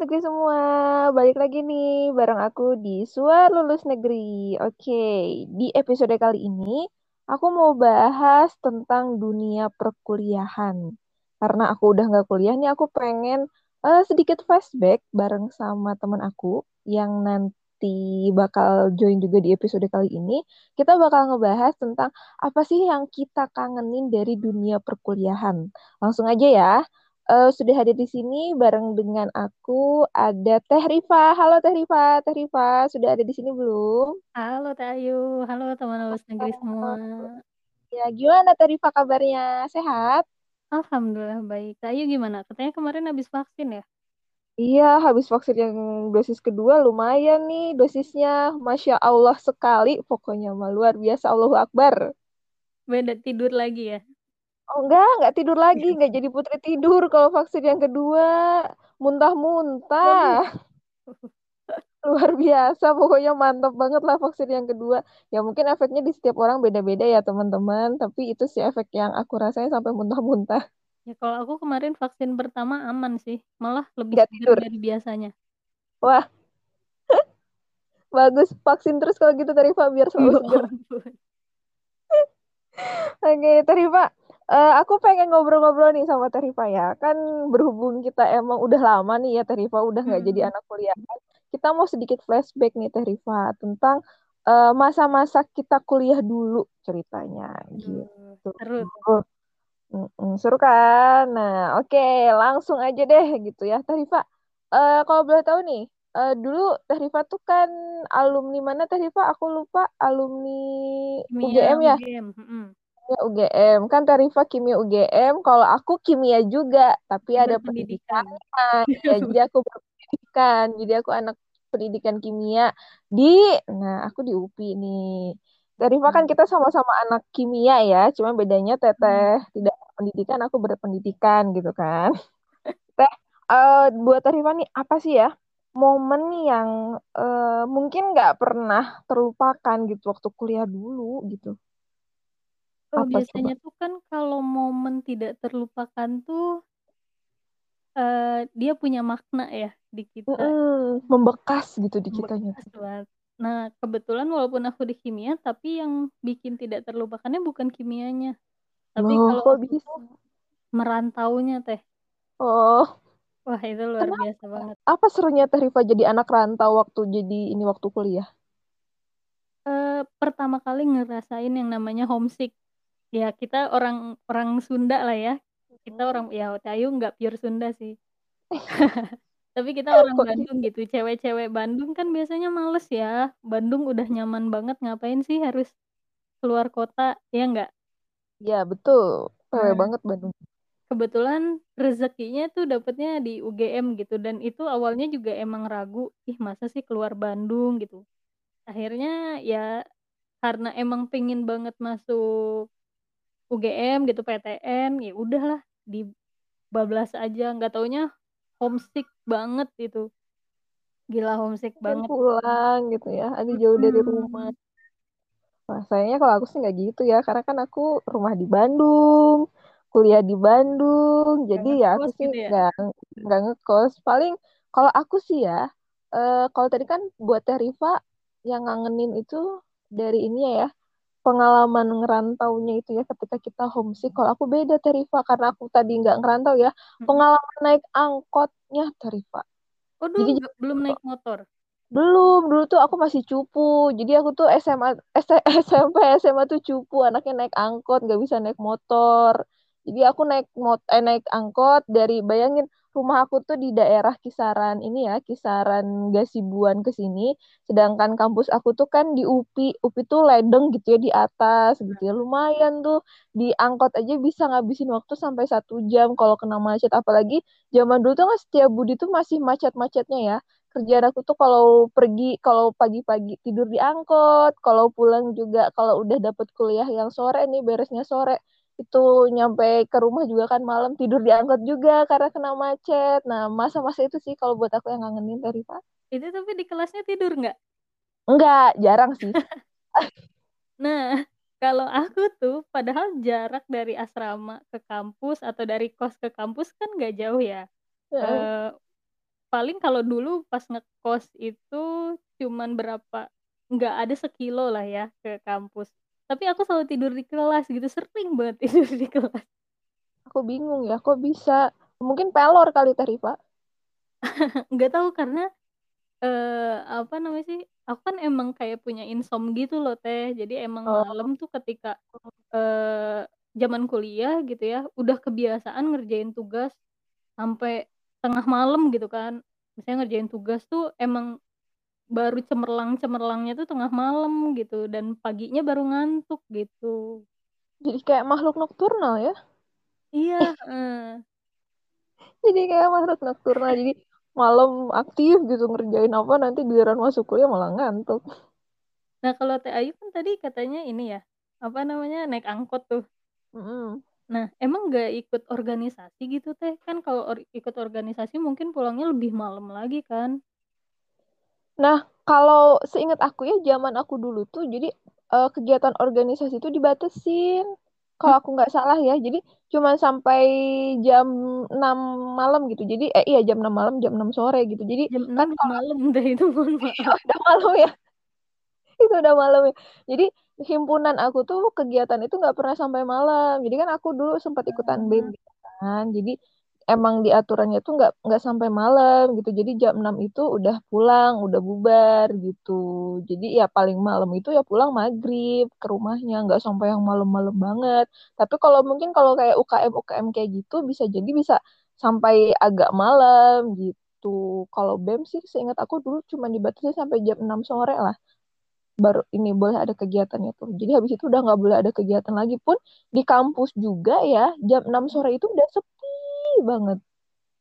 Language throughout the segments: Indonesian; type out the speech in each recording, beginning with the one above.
negeri semua, balik lagi nih bareng aku di Suar Lulus Negeri. Oke, di episode kali ini aku mau bahas tentang dunia perkuliahan. Karena aku udah nggak kuliah nih, aku pengen eh, sedikit flashback bareng sama teman aku yang nanti bakal join juga di episode kali ini. Kita bakal ngebahas tentang apa sih yang kita kangenin dari dunia perkuliahan. Langsung aja ya. Eh, sudah hadir di sini bareng dengan aku ada Teh Rifa. Halo Teh Rifa, Teh Rifa sudah ada di sini belum? Halo Teh Ayu, halo teman lulus negeri semua. Ya, gimana Teh Rifa kabarnya? Sehat? Alhamdulillah baik. Teh Ayu gimana? Katanya kemarin habis vaksin ya? Iya, habis vaksin yang dosis kedua lumayan nih dosisnya. Masya Allah sekali, pokoknya mah luar biasa. Allahu Akbar. Beda tidur lagi ya? Oh enggak, enggak tidur lagi, enggak jadi putri tidur kalau vaksin yang kedua. Muntah-muntah. luar biasa pokoknya mantap banget lah vaksin yang kedua. Ya mungkin efeknya di setiap orang beda-beda ya teman-teman. Tapi itu sih efek yang aku rasain sampai muntah-muntah. Ya kalau aku kemarin vaksin pertama aman sih, malah lebih segar tidur. dari biasanya. wah. Bagus vaksin terus kalau gitu Tarifa biar selalu Ya segar ampun. oke Tarifa eh, aku pengen ngobrol-ngobrol nih sama Tarifa ya kan berhubung kita emang udah lama nih ya Tarifa udah nggak jadi Hmm. anak kuliah kita mau sedikit flashback nih Tarifa tentang eh, masa-masa kita kuliah dulu ceritanya gitu seru. Mm-mm, seru kan? Nah, oke, langsung aja deh gitu ya, Teh Rifa. Eh, kalau boleh tahu nih, eh, dulu Teh Rifa tuh kan alumni mana Teh Rifa? Aku lupa, alumni UGM ya? UGM. hmm. Ya, UGM. Kan Teh Rifa kimia UGM, kalau aku kimia juga, tapi ada pendidikan. Ya, jadi aku berpendidikan. Jadi aku anak pendidikan kimia di, nah aku di UPI nih. Teh Rifa kan Hmm. kita sama-sama anak kimia ya, cuma bedanya Teteh Hmm. tidak pendidikan, aku berpendidikan gitu kan. Teh, eh, buat Teh Rifa nih apa sih ya momen yang eh, mungkin nggak pernah terlupakan gitu waktu kuliah dulu gitu. Oh, Apa coba? biasanya tuh kan kalau momen tidak terlupakan tuh eh, dia punya makna ya di kita. Membekas gitu di kitanya Membekas tuh. banget. Nah, kebetulan walaupun aku di kimia, tapi yang bikin tidak terlupakannya bukan kimianya. Tapi Loh, kalau kok aku bisa? tuh merantaunya teh. Oh, Wah, itu luar kenapa? biasa banget. Apa serunya Teh Rifa jadi anak rantau waktu jadi ini waktu kuliah? Eh, pertama kali ngerasain yang namanya homesick. Ya, kita orang orang Sunda lah ya. Kita orang ya Tayu nggak pure Sunda sih. Tapi kita orang Bandung gitu? gitu. Cewek-cewek Bandung kan biasanya males ya. Bandung udah nyaman banget ngapain sih harus keluar kota, ya nggak? Ya, betul. Pewe Nah, banget Bandung. kebetulan rezekinya tuh dapetnya di UGM gitu dan itu awalnya juga emang ragu ih masa sih keluar Bandung gitu akhirnya ya karena emang pengen banget masuk UGM gitu PTN ya udahlah dibablas aja nggak taunya homesick banget itu gila homesick Pengen banget pulang gitu ya. Aduh jauh dari rumah. Hmm, Nah, sayangnya kalau aku sih nggak gitu ya, karena kan aku rumah di Bandung, kuliah di Bandung, nggak jadi ya aku sih gitu ya nggak nggak ngekos. Paling kalau aku sih ya, eh, kalau tadi kan buat Teh Rifa yang ngangenin itu dari ini ya, pengalaman ngerantaunya itu ya ketika kita homesick. Kalau aku beda Teh Rifa, karena aku tadi nggak ngerantau ya, Mm-mm. pengalaman naik angkotnya Teh Rifa. oh dulu Jadi belum naik motor belum, dulu tuh aku masih cupu. Jadi aku tuh SMA, S- SMP, SMA tuh cupu, anaknya naik angkot, nggak bisa naik motor. Jadi aku naik mot, eh, naik angkot dari, bayangin rumah aku tuh di daerah kisaran ini ya, kisaran Gasibuan ke sini. Sedangkan kampus aku tuh kan di UPI, UPI tuh ledeng gitu ya di atas gitu ya. Lumayan tuh di angkot aja bisa ngabisin waktu sampai satu jam kalau kena macet. Apalagi zaman dulu tuh kan Setiabudi tuh masih macet-macetnya ya kerjaan aku tuh kalau pergi kalau pagi-pagi tidur di angkot kalau pulang juga kalau udah dapet kuliah yang sore nih beresnya sore itu nyampe ke rumah juga kan malam tidur di angkot juga karena kena macet nah masa-masa itu sih kalau buat aku yang ngangenin dari Pak itu tapi di kelasnya tidur nggak enggak jarang sih Nah, kalau aku tuh padahal jarak dari asrama ke kampus atau dari kos ke kampus kan nggak jauh ya. Heeh. Eh, paling kalau dulu pas ngekos itu cuman berapa nggak ada sekilo lah ya ke kampus. Tapi aku selalu tidur di kelas gitu, sering banget tidur di kelas. Aku bingung ya, kok bisa? Mungkin pelor kali Teh Rifa. Nggak tahu karena eh apa namanya sih? Aku kan emang kayak punya insom gitu loh Teh. Jadi emang Oh. malam tuh ketika eh zaman kuliah gitu ya, udah kebiasaan ngerjain tugas sampai tengah malam gitu kan. Misalnya ngerjain tugas tuh emang baru cemerlang-cemerlangnya tuh tengah malam gitu dan paginya baru ngantuk gitu. Jadi kayak makhluk nokturnal ya. Iya, heeh. Jadi kayak makhluk nokturnal. Jadi malam aktif gitu ngerjain apa nanti giliran masuk kuliah malah ngantuk. Nah, kalau Teh Ayu kan tadi katanya ini ya, apa namanya, naik angkot tuh. Mm-mm. Nah, emang nggak ikut organisasi gitu Teh? Kan kalau or- ikut organisasi mungkin pulangnya lebih malam lagi kan? Nah, kalau seingat aku ya zaman aku dulu tuh jadi eh, kegiatan organisasi itu dibatasin. Hmm, Kalau aku nggak salah ya. Jadi cuma sampai jam 6 malam gitu. Jadi eh iya jam 6 malam, jam 6 sore gitu. Jadi jam 6 kan udah kalau malam deh itu maaf. udah malam ya. itu udah malam ya. Jadi himpunan aku tuh kegiatan itu nggak pernah sampai malam. Jadi kan aku dulu sempat ikutan BEM Ah, gitu kan. Jadi emang di aturannya tuh nggak nggak sampai malam gitu. Jadi jam 6 itu udah pulang, udah bubar gitu. Jadi ya paling malam itu ya pulang maghrib ke rumahnya, nggak sampai yang malam-malam banget. Tapi kalau mungkin kalau kayak UKM UKM kayak gitu bisa jadi bisa sampai agak malam gitu. Kalau BEM sih seingat aku dulu cuma dibatasi sampai jam 6 sore lah baru ini boleh ada kegiatannya tuh. Jadi habis itu udah nggak boleh ada kegiatan lagi pun di kampus juga ya jam 6 sore itu udah sepi banget.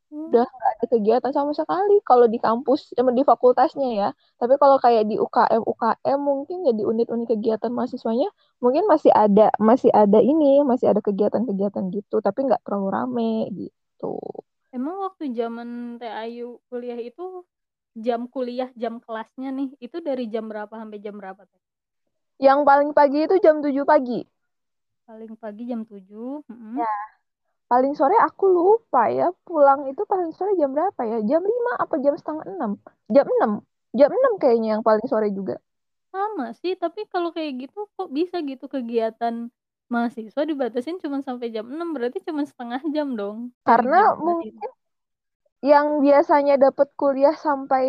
Udah hmm. nggak ada kegiatan sama sekali kalau di kampus, emang di fakultasnya ya. Tapi kalau kayak di UKM UKM mungkin ya di unit-unit kegiatan mahasiswanya mungkin masih ada masih ada ini, masih ada kegiatan-kegiatan gitu, tapi nggak terlalu rame gitu. Emang waktu zaman Teh Ayu kuliah itu jam kuliah, jam kelasnya nih, itu dari jam berapa sampai jam berapa Teh? Yang paling pagi itu jam 7 pagi. Paling pagi jam 7. mm. Ya. Paling sore aku lupa ya, pulang itu paling sore jam berapa ya? Jam 5 apa jam setengah 6? Jam 6. Jam 6 kayaknya yang paling sore juga. Sama sih, tapi kalau kayak gitu kok bisa gitu kegiatan mahasiswa dibatasin cuma sampai jam 6, berarti cuma setengah jam dong Karena jam 11 itu. mungkin yang biasanya dapat kuliah sampai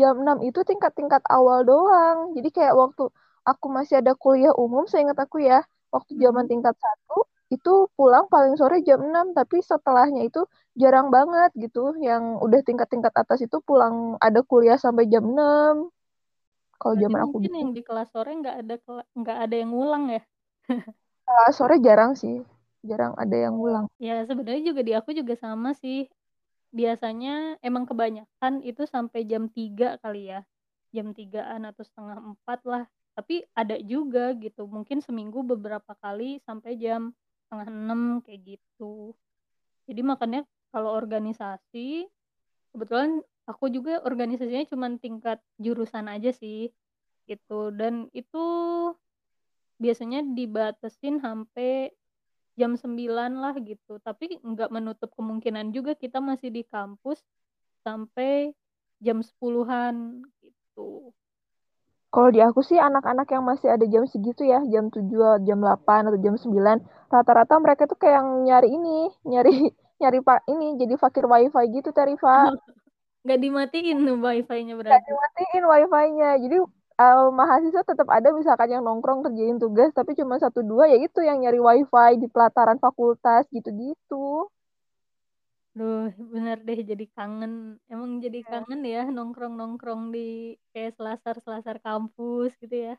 jam 6 itu tingkat-tingkat awal doang. Jadi kayak waktu aku masih ada kuliah umum, seingat aku ya, waktu zaman Mm. tingkat satu itu pulang paling sore jam 6, tapi setelahnya itu jarang banget gitu. Yang udah tingkat-tingkat atas itu pulang ada kuliah sampai jam 6. Kalau zaman aku mungkin dulu. yang di kelas sore nggak ada nggak ada yang ngulang ya? Kalau sore jarang sih, jarang ada yang ngulang. Ya sebenarnya juga di aku juga sama sih. Biasanya emang kebanyakan itu sampai jam 3 kali ya. Jam 3-an atau setengah 4 lah. Tapi ada juga gitu. Mungkin seminggu beberapa kali sampai jam setengah 6 kayak gitu. Jadi makanya kalau organisasi, kebetulan aku juga organisasinya cuma tingkat jurusan aja sih gitu. Dan itu biasanya dibatasin sampai jam 9 lah gitu. Tapi nggak menutup kemungkinan juga kita masih di kampus sampai jam 10-an gitu. Kalau di aku sih anak-anak yang masih ada jam segitu ya, jam 7, jam 8 atau jam 9, rata-rata mereka tuh kayak yang nyari ini, nyari nyari pak ini jadi fakir wifi gitu Tarifa. Nggak dimatiin tuh wifi-nya Gak berarti. dimatiin wifi-nya. Jadi eh, mahasiswa tetap ada misalkan yang nongkrong kerjain tugas, tapi cuma satu dua ya itu yang nyari wifi di pelataran fakultas gitu-gitu. Duh, bener deh jadi kangen. Emang jadi Ya. kangen ya nongkrong-nongkrong di kayak selasar-selasar kampus gitu ya.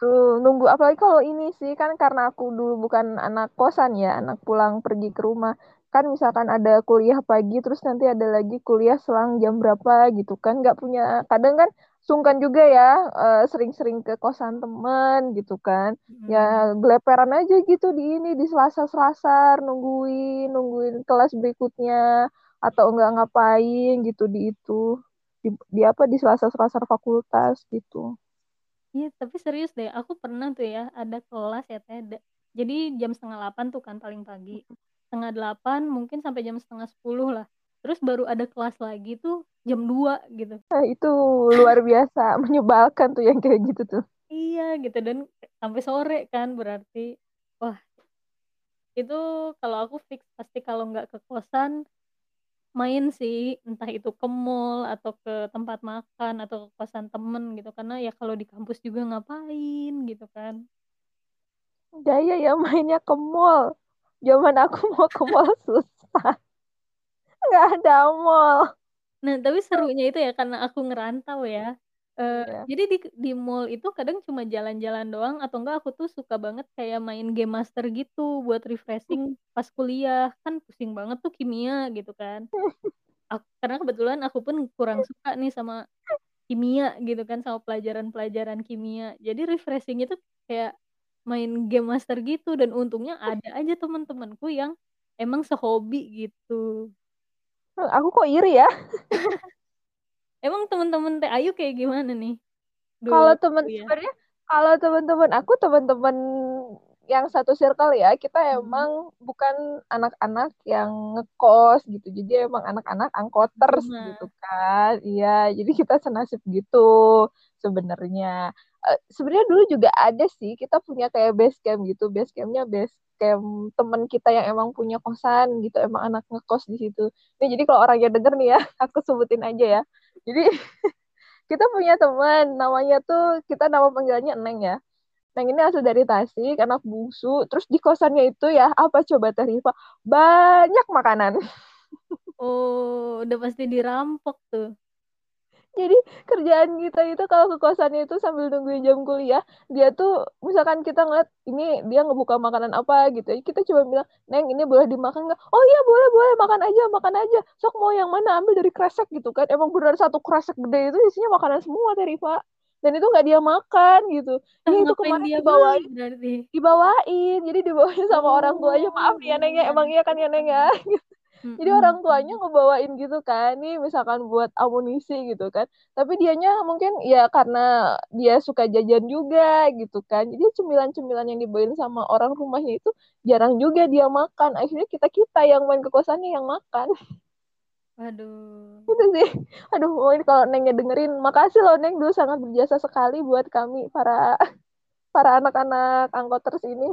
Tuh, nunggu apalagi kalau ini sih kan karena aku dulu bukan anak kosan ya, anak pulang pergi ke rumah. Kan misalkan ada kuliah pagi terus nanti ada lagi kuliah selang jam berapa gitu kan nggak punya kadang kan sungkan juga ya eh, sering-sering ke kosan temen gitu kan. Hmm. Ya geleperan aja gitu di ini di selasar-selasar nungguin nungguin kelas berikutnya atau enggak ngapain gitu di itu di, di apa di selasar-selasar fakultas gitu. Iya, tapi serius deh. Aku pernah tuh ya ada kelas ya teh. Jadi jam setengah delapan tuh kan paling pagi. Setengah delapan mungkin sampai jam setengah sepuluh lah. Terus baru ada kelas lagi tuh jam 2 gitu. Nah, itu luar biasa, menyebalkan tuh yang kayak gitu tuh. Iya gitu dan sampai sore kan berarti. Wah. Itu kalau aku fix pasti kalau nggak ke kosan main sih, entah itu ke mall atau ke tempat makan atau ke kosan temen gitu karena ya kalau di kampus juga ngapain gitu kan. Gaya ya mainnya ke mall. Zaman aku mau ke mall susah. Nggak ada mall. Nah, tapi serunya itu ya karena aku ngerantau ya. Eee, Iya. jadi di di mall itu kadang cuma jalan-jalan doang atau enggak aku tuh suka banget kayak main game master gitu buat refreshing pas kuliah, kan pusing banget tuh kimia gitu kan. Ak karena kebetulan aku pun kurang suka nih sama kimia gitu kan, sama pelajaran-pelajaran kimia. Jadi refreshing itu kayak main game master gitu dan untungnya ada aja temen-temenku yang emang sehobi gitu. Aku kok iri ya? Emang temen-temen Teh Ayu kayak gimana nih? Kalau kuliah? sebenarnya kalau temen-temen aku temen-temen yang satu circle ya, kita Mhm. emang bukan anak-anak yang ngekos gitu. Jadi emang anak-anak angkoters Rumah. gitu kan. Iya, jadi kita senasib gitu sebenarnya. Eh, sebenarnya dulu juga ada sih, kita punya kayak base camp gitu. Base campnya base camp temen kita yang emang punya kosan gitu, emang anak ngekos di situ. Nih jadi kalau orangnya denger nih ya, aku sebutin aja ya. Jadi kita punya teman namanya tuh kita nama panggilannya Neng ya. Neng ini asal dari Tasik, anak bungsu. Terus di kosannya itu ya, apa coba Teh Rifa? Banyak makanan. Oh, udah pasti dirampok tuh. Jadi kerjaan kita itu kalau ke kosannya itu sambil nungguin jam kuliah, dia tuh misalkan kita ngeliat ini dia ngebuka makanan apa gitu ya, kita coba bilang, Neng ini boleh dimakan nggak? Oh iya boleh boleh makan aja makan aja. Sok mau yang mana ambil dari kresek gitu kan? Emang benar satu kresek gede itu isinya makanan semua dari Pak. Dan itu nggak dia makan gitu. Ini itu ngapain kemarin dia dibawain berarti? dibawain jadi dibawain sama orang tuanya maaf Oh, ya Neng ya emang iya kan ya Neng ya jadi orang tuanya ngebawain gitu kan nih misalkan buat amunisi gitu kan. Tapi dianya mungkin ya karena dia suka jajan juga gitu kan. Jadi cemilan-cemilan yang dibawain sama orang rumahnya itu jarang juga dia makan. Akhirnya kita kita yang main ke kosannya yang makan. Waduh. itu sih. Aduh ini kalau Nengnya dengerin makasih loh Neng dulu sangat berjasa sekali buat kami para para anak-anak angkoters ini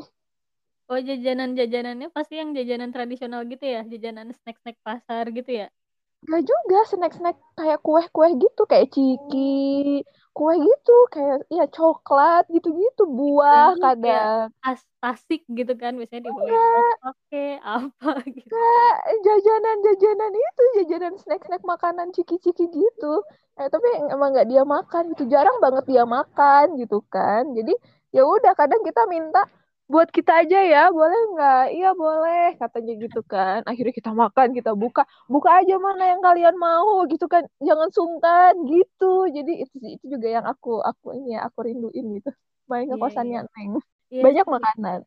Oh, jajanan-jajanannya pasti yang jajanan tradisional gitu ya? Jajanan snack-snack pasar gitu ya? Gak juga snack-snack kayak kue-kue gitu kayak ciki kue gitu kayak ya coklat gitu-gitu buah kayak kadang tas tasik gitu kan biasanya dibawain opak kek, apa gitu. enggak jajanan-jajanan itu jajanan snack-snack makanan ciki-ciki gitu eh tapi emang nggak dia makan gitu jarang banget dia makan gitu kan jadi ya udah kadang kita minta buat kita aja ya boleh nggak iya boleh katanya gitu kan akhirnya kita makan kita buka buka aja mana yang kalian mau gitu kan jangan sungkan gitu jadi itu itu juga yang aku aku ini ya aku rinduin gitu main ke Iya, iya. kosannya Neng Iya banyak sih. makanan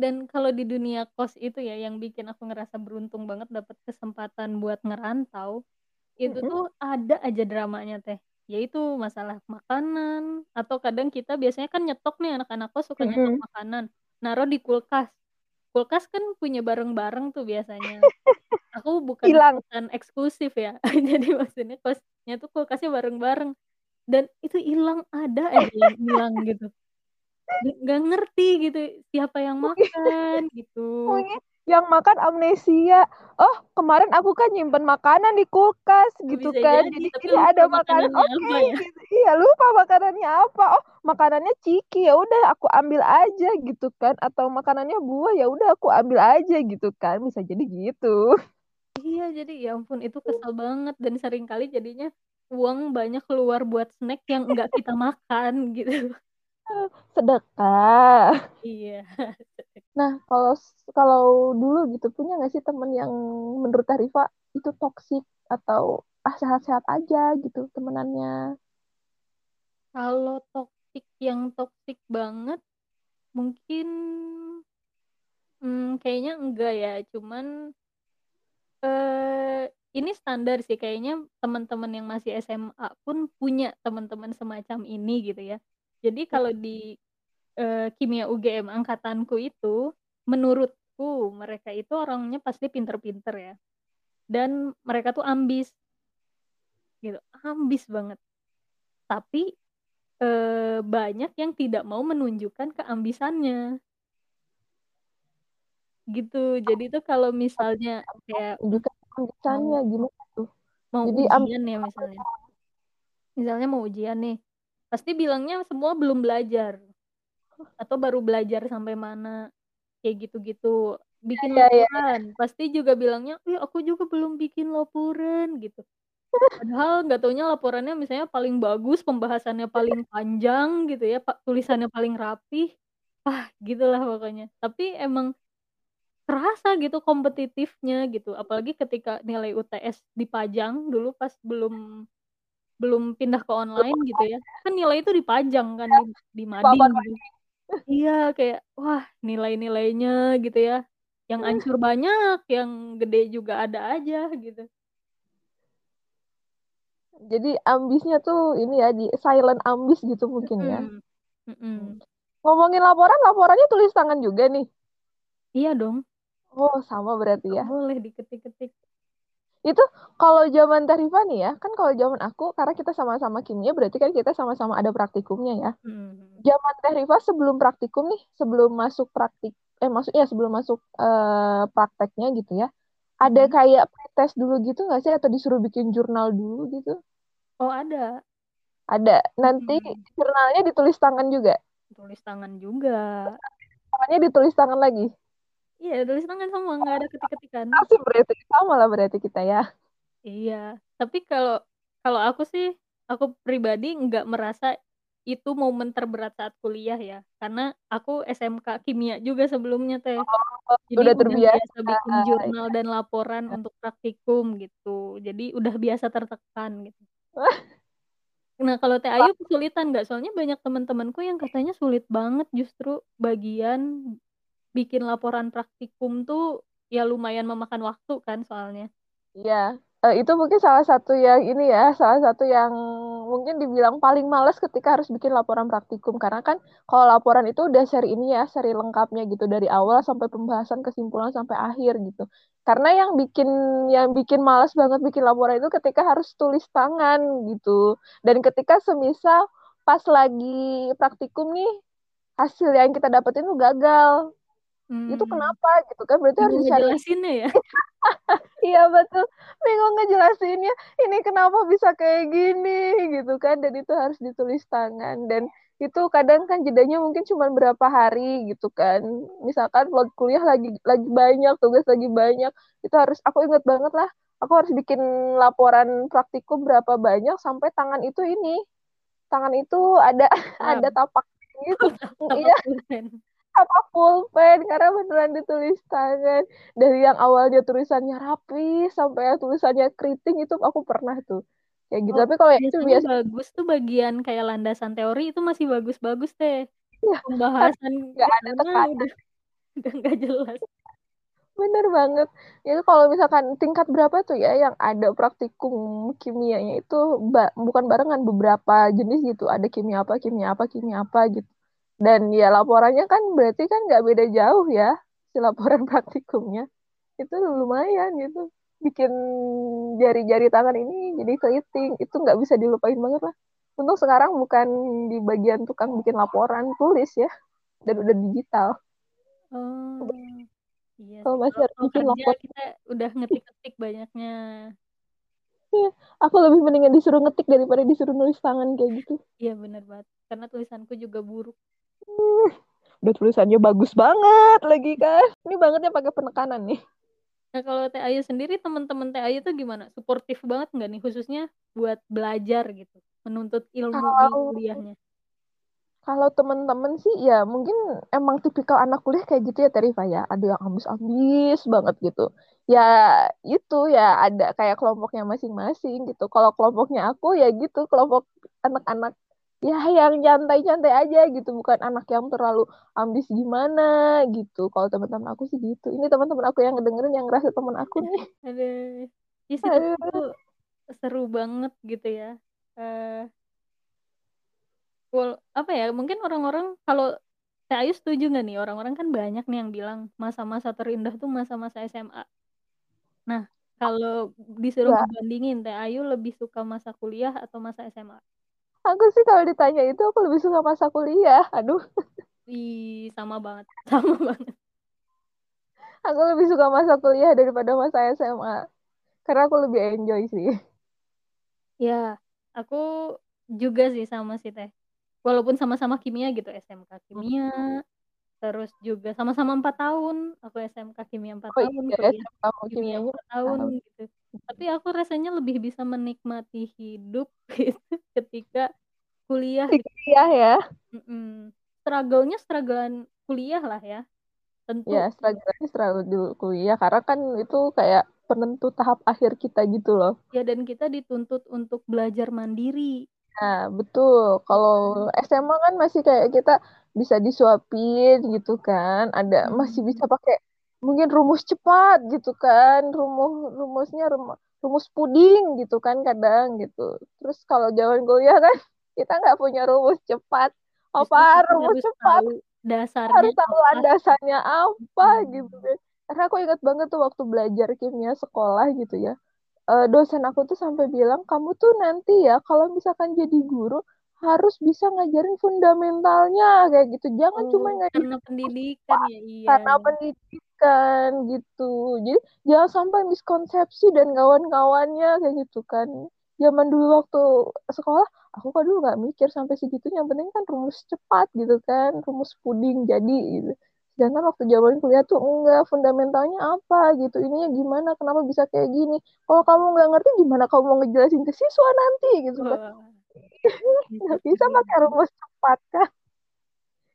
Dan kalau di dunia kos itu ya yang bikin aku ngerasa beruntung banget dapat kesempatan buat ngerantau, itu Mm-mm. tuh ada aja dramanya teh. Yaitu masalah makanan atau kadang kita biasanya kan nyetok nih anak-anak kos suka nyetok Mm-mm. makanan, naruh di kulkas. Kulkas kan punya bareng-bareng tuh biasanya. Aku bukan hilang kosan eksklusif ya. Jadi maksudnya kosnya tuh kulkasnya bareng-bareng dan itu hilang ada aja yang hilang gitu. Nggak ngerti gitu siapa yang makan gitu. mungkin yang makan amnesia. Oh kemarin aku kan nyimpen makanan di kulkas gitu Bisa kan jadi jadi lupa ada makanan. oke apa ya. gitu. Iya lupa makanannya apa. Oh makanannya ciki ya udah aku ambil aja gitu kan atau makanannya buah ya udah aku ambil aja gitu kan. Bisa jadi gitu. Iya jadi ya ampun itu kesel banget dan sering kali jadinya uang banyak keluar buat snack yang enggak kita makan gitu. Sedekah Iya. nah kalau kalau dulu gitu punya nggak sih temen yang menurut Tarifa itu toksik atau ah sehat-sehat aja gitu temenannya Kalau toksik yang toksik banget mungkin hmm, kayaknya enggak ya, cuman eh ini standar sih kayaknya teman-teman yang masih SMA pun punya teman-teman semacam ini gitu ya. Jadi kalau di eh, kimia UGM angkatanku itu menurutku mereka itu orangnya pasti pinter-pinter ya. dan mereka tuh ambis. Gitu, ambis banget. Tapi, eee, banyak yang tidak mau menunjukkan keambisannya. Gitu, jadi tuh kalau misalnya kayak mau keambisannya gimana tuh? mau Jadi ujian ya misalnya. Misalnya mau ujian nih, pasti bilangnya semua belum belajar, atau baru belajar sampai mana, kayak gitu-gitu. Bikin iya. laporan, pasti juga bilangnya, "Ih, aku juga belum bikin laporan," gitu. Padahal nggak taunya laporannya misalnya paling bagus, pembahasannya paling panjang gitu ya, pa tulisannya paling rapih, ah, gitulah pokoknya. Tapi emang kerasa gitu kompetitifnya gitu, apalagi ketika nilai UTS dipajang dulu pas belum belum pindah ke Belum online gitu ya, kan nilai itu dipajang kan Iya, di di mading gitu. Iya, kayak wah nilai-nilainya gitu ya, yang ancur banyak, yang gede juga ada aja gitu. Jadi ambisnya tuh ini ya, di silent ambis gitu mungkin ya. Mmm. mhm. Ngomongin laporan, laporannya tulis tangan juga nih? Iya dong. Oh, sama berarti ya. boleh diketik-ketik. Itu kalau zaman Teh Rifa nih ya, kan kalau zaman aku karena kita sama-sama kimia berarti kan kita sama-sama ada praktikumnya ya. Mhm. Zaman Teh Rifa sebelum praktikum nih, sebelum masuk praktik eh, maksudnya sebelum masuk, eee, prakteknya gitu ya, ada Mhm. kayak pretest dulu gitu nggak sih atau disuruh bikin jurnal dulu gitu? Oh, ada. Ada, nanti Mhm. jurnalnya ditulis tangan juga? Tulis tangan juga. Tangannya ditulis tangan lagi? Iya, tulis tangan semua, nggak ada ketik-ketikan. Asik berarti, sama lah berarti kita ya. Iya, tapi kalau kalau aku sih, aku pribadi nggak merasa itu momen terberat saat kuliah ya, karena aku SMK kimia juga sebelumnya, Teh. Oh, Jadi udah udah terbiasa, biasa bikin jurnal iya. dan laporan untuk praktikum gitu, jadi udah biasa tertekan gitu. Nah, kalau Teh Ayu kesulitan nggak? Soalnya banyak temen-temenku yang katanya sulit banget justru bagian bikin laporan praktikum tuh, ya lumayan memakan waktu kan soalnya. Iya, eee, itu mungkin salah satu yang ini ya, salah satu yang mungkin dibilang paling males ketika harus bikin laporan praktikum. Karena kan kalau laporan itu udah seri ini ya, seri lengkapnya gitu, dari awal sampai pembahasan, kesimpulan, sampai akhir gitu. Karena yang bikin yang bikin males banget bikin laporan itu ketika harus tulis tangan gitu, dan ketika semisal pas lagi praktikum nih, hasil yang kita dapetin tuh gagal. Itu Mmm. kenapa gitu kan, berarti harus Bingung dicari ngejelasinnya ya? iya betul, bingung ngejelasinnya, ini kenapa bisa kayak gini gitu kan, dan itu harus ditulis tangan, dan itu kadang kan jedanya mungkin cuman berapa hari gitu kan. Misalkan load kuliah lagi lagi banyak, tugas lagi banyak, itu harus aku inget banget lah, aku harus bikin laporan praktikum berapa banyak sampai tangan itu ini, tangan itu ada ada tapak gitu, iya. Tapak pulpen, karena beneran ditulis tangan. Dari yang awalnya tulisannya rapi, sampai yang tulisannya keriting, itu aku pernah tuh, kayak gitu. Oh, Tapi kalau yang itu biasa bagus tuh bagian kayak landasan teori itu masih bagus-bagus, Teh. Iya, karena Pembahasan nggak ada tekanan. udah udah nggak jelas. Bener banget. Itu kalau misalkan tingkat berapa tuh ya, yang ada praktikum kimianya itu ba bukan barengan, beberapa jenis gitu, ada kimia apa kimia apa kimia apa gitu. Dan ya laporannya kan berarti kan nggak beda jauh ya, si laporan praktikumnya. Itu lumayan gitu, bikin jari-jari tangan ini jadi keriting, itu nggak bisa dilupain banget lah. Untung sekarang bukan di bagian tukang bikin laporan, tulis ya, dan udah digital. Oh, iya Kalau sih, masih kalau harus bikin kerja lapor kita udah ngetik-ngetik banyaknya. Iya, aku lebih mendingan disuruh ngetik daripada disuruh nulis tangan kayak gitu. Iya bener banget, karena tulisanku juga buruk. Udah tulisannya bagus banget lagi kan, ini bangetnya pakai penekanan nih. Nah, kalau Teh Ayu sendiri, temen-temen Teh Ayu tuh gimana? Suportif banget nggak nih, khususnya buat belajar gitu, menuntut ilmu di kuliahnya? kalau temen-temen sih ya mungkin emang tipikal anak kuliah kayak gitu ya Teh Rifa ya, ada yang ambis-ambis banget gitu. Ya itu, ya ada kayak kelompoknya masing-masing gitu. Kalau kelompoknya aku ya gitu, kelompok anak-anak ya yang nyantai-nyantai aja gitu, bukan anak yang terlalu ambis gimana gitu. Kalau temen-temen aku sih gitu. Ini temen-temen aku yang ngedengerin yang ngerasa temen aku nih. Tapi itu Aduh. seru banget gitu ya, eee Wal apa ya, mungkin orang-orang kalau Teh Ayu setuju nggak nih, orang-orang kan banyak nih yang bilang masa-masa terindah tuh masa-masa SMA. Nah, Kalau disuruh Ya, ngebandingin Teh Ayu lebih suka masa kuliah atau masa SMA? Aku sih kalau ditanya itu aku lebih suka masa kuliah. Aduh, Ih, sama banget. Sama banget. aku lebih suka masa kuliah daripada masa SMA. Karena aku lebih enjoy sih. Ya, aku juga sih sama sih Teh. Walaupun sama-sama kimia gitu, SMK kimia, terus juga sama-sama empat tahun. Aku SMK kimia empat Oh tahun, iya, mau kimia empat tahun Tahu. gitu. Tapi aku rasanya lebih bisa menikmati hidup gitu ketika kuliah gitu. kuliah ya. Mm-mm. Struggle-nya strugglean kuliah lah ya. Tentu. Ya, struggle selalu dulu kuliah. Karena kan itu kayak penentu tahap akhir kita gitu loh. Ya dan kita dituntut untuk belajar mandiri. Nah, betul. Kalau? SMA kan masih kayak kita bisa disuapin gitu kan. Ada masih Hmm. bisa pakai mungkin rumus cepat gitu kan. Rumus rumusnya rumus, rumus puding gitu kan kadang gitu. Terus kalau zaman kuliah kan kita nggak punya rumus cepat. Apa rumus cepat? dasarnya Harus tahu apa. landasannya apa gitu Hmm. kan. Karena aku ingat banget tuh waktu belajar kimia sekolah gitu ya eh, dosen aku tuh sampai bilang kamu tuh nanti ya kalau misalkan jadi guru harus bisa ngajarin fundamentalnya kayak gitu. Jangan cuma Oh, ngajarin karena pendidikan apa ya, iya. karena pendidikan gitu. Jadi jangan sampai miskonsepsi dan kawan-kawannya kayak gitu kan. Zaman dulu waktu sekolah aku kan dulu nggak mikir sampai segitu yang penting kan rumus cepat gitu kan. Rumus puding jadi gitu. Sedangkan waktu zaman kuliah tuh enggak, fundamentalnya apa gitu, ininya gimana, kenapa bisa kayak gini. Kalau kamu nggak ngerti, gimana kamu mau ngejelasin ke siswa nanti gitu kan. Bisa Nggak bisa pakai rumus cepat kan.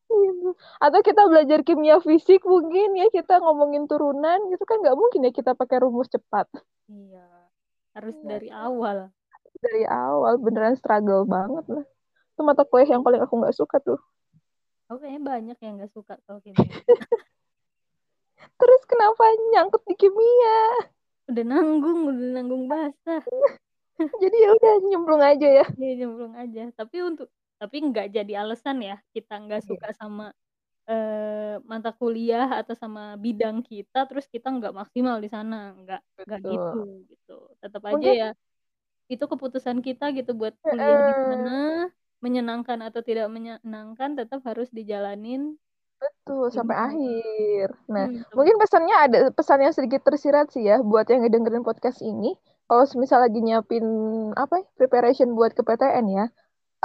Gitu. Atau kita belajar kimia fisik mungkin ya, kita ngomongin turunan gitu kan nggak mungkin ya kita pakai rumus cepat. Iya, harus Iya, dari awal. dari awal beneran struggle banget lah. Itu mata kuliah yang paling aku nggak suka tuh. Aku kayaknya banyak yang nggak suka kalau kimia. Terus kenapa nyangkut di kimia? Udah nanggung, udah nanggung basah. Jadi ya udah nyemplung aja ya. Iya, nyemplung aja. Tapi untuk tapi nggak jadi alasan ya kita nggak Iya, suka sama eh, mata kuliah atau sama bidang kita, terus kita nggak maksimal di sana, nggak nggak gitu gitu. Tetap aja Mungkin ya itu keputusan kita gitu buat kuliah di sana menyenangkan atau tidak menyenangkan tetap harus dijalanin Betul, sampai gimana akhir. Nah, hmm, mungkin pesannya ada pesan yang sedikit tersirat sih ya buat yang ngedengerin podcast ini. Kalau misal lagi nyiapin apa ya, preparation buat ke PTN ya,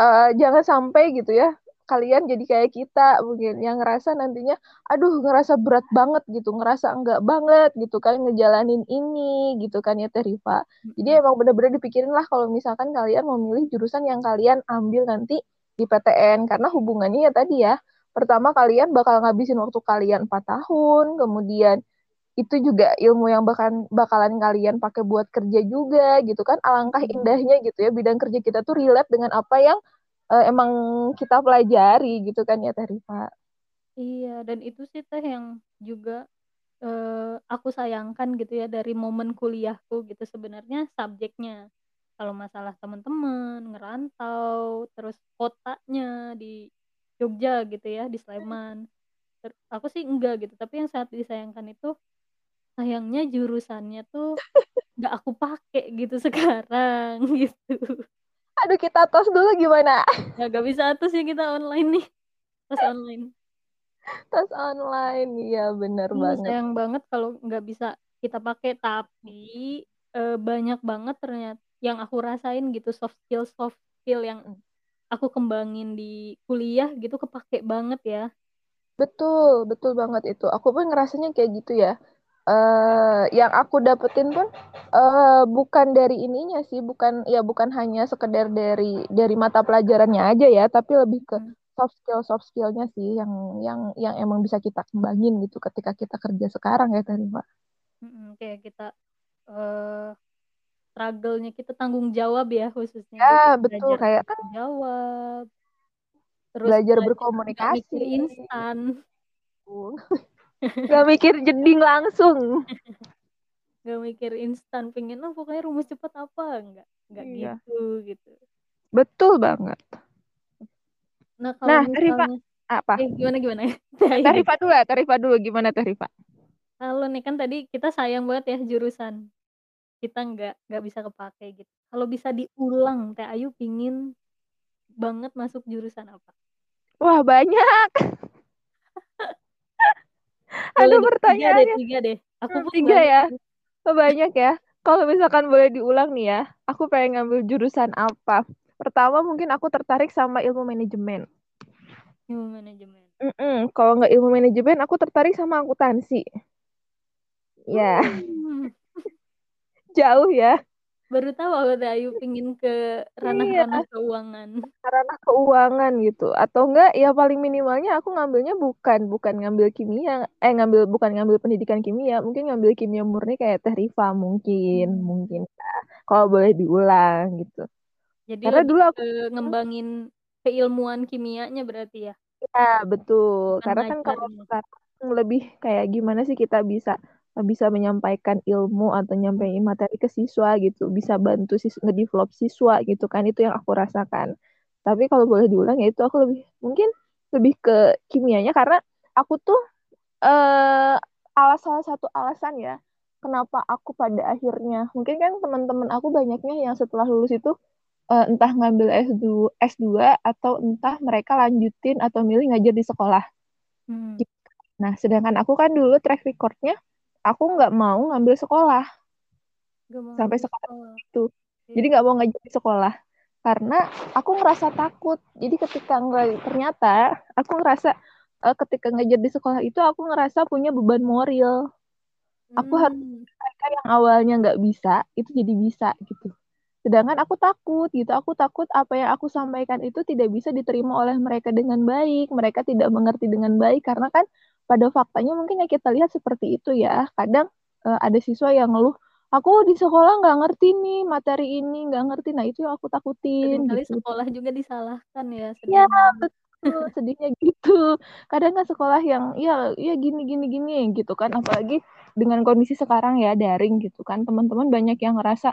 eh, jangan sampai gitu ya kalian jadi kayak kita mungkin yang ngerasa nantinya aduh ngerasa berat banget gitu ngerasa enggak banget gitu kan ngejalanin ini gitu kan ya Teh Rifa jadi emang bener-bener dipikirin lah kalau misalkan kalian memilih jurusan yang kalian ambil nanti di PTN karena hubungannya ya tadi ya pertama kalian bakal ngabisin waktu kalian 4 tahun kemudian itu juga ilmu yang bakalan bakalan kalian pakai buat kerja juga gitu kan alangkah indahnya gitu ya bidang kerja kita tuh relate dengan apa yang eh, emang kita pelajari gitu kan ya Teh Rifa. Iya, dan itu sih teh yang juga eh, aku sayangkan gitu ya dari momen kuliahku gitu sebenarnya subjeknya. Kalau masalah teman-teman, ngerantau, terus kotanya di Jogja gitu ya, di Sleman. Aku sih enggak gitu, tapi yang sangat disayangkan itu sayangnya jurusannya tuh nggak aku pakai gitu sekarang gitu. Aduh kita tos dulu gimana? Ya gak bisa tuh sih kita online nih, pas online. Tos online, iya bener Iya, banget. sayang banget kalau nggak bisa kita pakai, tapi eh, banyak banget ternyata yang aku rasain gitu soft skill soft skill yang aku kembangin di kuliah gitu kepake banget ya. Betul, betul banget itu. Aku pun ngerasanya kayak gitu ya. Eh yang aku dapetin pun eh bukan dari ininya sih, bukan ya bukan hanya sekedar dari dari mata pelajarannya aja ya, tapi lebih ke Hmm, soft skill soft skillnya sih yang yang yang emang bisa kita kembangin gitu ketika kita kerja sekarang ya Teh Rifa. mm-mm, kayak kita eh struggle-nya kita tanggung jawab ya khususnya Ya, betul belajar kayak kan jawab, terus belajar belajar berkomunikasi. instan, Gak mikir jeding langsung. nggak mikir instan, pengen oh pokoknya rumus cepat apa nggak nggak Iya. gitu gitu. Betul banget. Nah kalau Nah, Rifa, misalnya apa? eh gimana gimana ya? Teh Rifa dulu ya, Teh Rifa dulu gimana Teh Rifa? Halo nih kan tadi kita sayang banget ya jurusan kita nggak nggak bisa kepake gitu. Kalau bisa diulang Teh Ayu pingin banget masuk jurusan apa? Wah banyak. Aduh pertanyaannya. Tiga deh, tiga deh. Aku hmm, tiga ya. Oh, banyak ya. Kalau misalkan boleh diulang nih ya, aku pengen ngambil jurusan apa? Pertama mungkin aku tertarik sama ilmu manajemen. Ilmu manajemen. Mm -mm. Kalau nggak ilmu manajemen, aku tertarik sama akuntansi. Ya. Hmm. Jauh ya. Baru tahu aku Ayu pingin ke ranah-ranah iya. keuangan. Ranah keuangan gitu. Atau enggak ya paling minimalnya aku ngambilnya bukan bukan ngambil kimia, eh ngambil bukan ngambil pendidikan kimia, mungkin ngambil kimia murni kayak Teh Rifa mungkin, hmm. mungkin kalau boleh diulang gitu. Jadi Karena dulu aku ngembangin keilmuan kimianya berarti ya. Ya, betul. Karena kan kalau sekarang lebih kayak gimana sih kita bisa bisa menyampaikan ilmu atau nyampein materi ke siswa gitu, bisa bantu sis ngedevelop siswa gitu kan, itu yang aku rasakan. Tapi kalau boleh diulang ya itu aku lebih mungkin lebih ke kimianya karena aku tuh eh alas salah satu alasan ya kenapa aku pada akhirnya mungkin kan teman-teman aku banyaknya yang setelah lulus itu uh, entah ngambil S2 S2 atau entah mereka lanjutin atau milih ngajar di sekolah. Hmm. Nah, sedangkan aku kan dulu track recordnya aku nggak mau ngambil sekolah. Gak sampai sekarang itu. Yeah. jadi nggak mau ngajar di sekolah. Karena aku ngerasa takut. Jadi ketika ternyata aku ngerasa uh, ketika ngajar di sekolah itu aku ngerasa punya beban moral. Hmm. aku harus hmm. mereka yang awalnya nggak bisa itu jadi bisa gitu. Sedangkan aku takut gitu. Aku takut apa yang aku sampaikan itu tidak bisa diterima oleh mereka dengan baik. Mereka tidak mengerti dengan baik. Karena kan pada faktanya mungkin yang kita lihat seperti itu ya. Kadang uh, ada siswa yang ngeluh, aku di sekolah nggak ngerti nih materi ini, nggak ngerti. Nah itu yang aku takutin. Kali gitu. sekolah juga disalahkan ya. Iya betul, sedihnya gitu. Kadang kan sekolah yang ya ya gini gini gini gitu kan. Apalagi dengan kondisi sekarang ya daring gitu kan. Teman-teman banyak yang ngerasa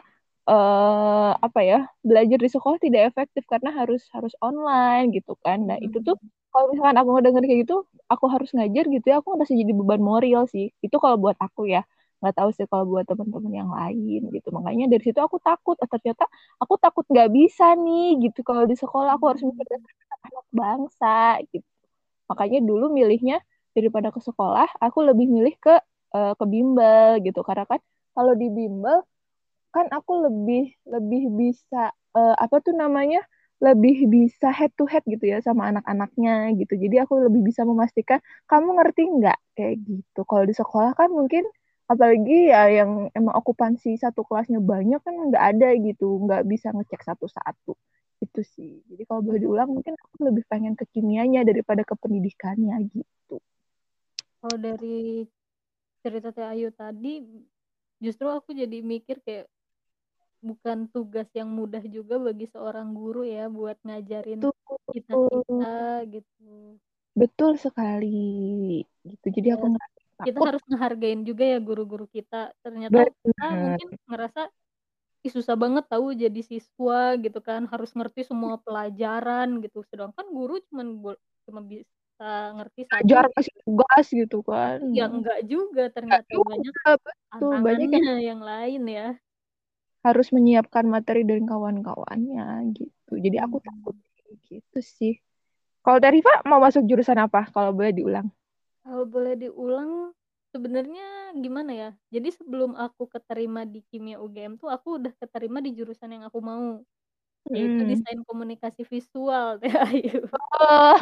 uh, apa ya belajar di sekolah tidak efektif karena harus harus online gitu kan. Nah itu tuh hmm. kalau misalkan aku ngedenger kayak gitu aku harus ngajar gitu ya aku ngerasa jadi beban moral sih. Itu kalau buat aku ya. Nggak tahu sih kalau buat teman-teman yang lain gitu. Makanya dari situ aku takut oh, ternyata aku takut nggak bisa nih gitu kalau di sekolah. Aku harus mikir anak bangsa gitu. Makanya dulu milihnya daripada ke sekolah aku lebih milih ke uh, ke bimbel gitu. Karena kan kalau di bimbel kan aku lebih lebih bisa uh, apa tuh namanya lebih bisa head to head gitu ya sama anak-anaknya gitu. Jadi aku lebih bisa memastikan kamu ngerti nggak kayak gitu. Kalau di sekolah kan mungkin apalagi ya yang emang okupansi satu kelasnya banyak kan nggak ada gitu, nggak bisa ngecek satu-satu itu sih. Jadi kalau boleh diulang mungkin aku lebih pengen ke kimianya daripada ke pendidikannya gitu. Kalau dari cerita Teh Ayu tadi justru aku jadi mikir kayak bukan tugas yang mudah juga bagi seorang guru ya buat ngajarin kita kita gitu. Betul sekali. Gitu. Jadi ya, aku ngerasa kita harus ngehargain juga ya guru-guru kita. Ternyata Bener. kita mungkin ngerasa Ih, susah banget tahu jadi siswa gitu kan harus ngerti semua pelajaran gitu sedangkan guru cuman cuma bisa ngerti ajar kasih tugas gitu kan ya enggak juga ternyata enggak banyak betul banyak yang, yang lain ya harus menyiapkan materi dari kawan-kawannya gitu. Jadi aku hmm. takut gitu sih. Kalau dari Pak mau masuk jurusan apa kalau boleh diulang? Kalau boleh diulang sebenarnya gimana ya? Jadi sebelum aku keterima di kimia UGM tuh aku udah keterima di jurusan yang aku mau. Yaitu hmm. desain komunikasi visual teh Ayu. Oh.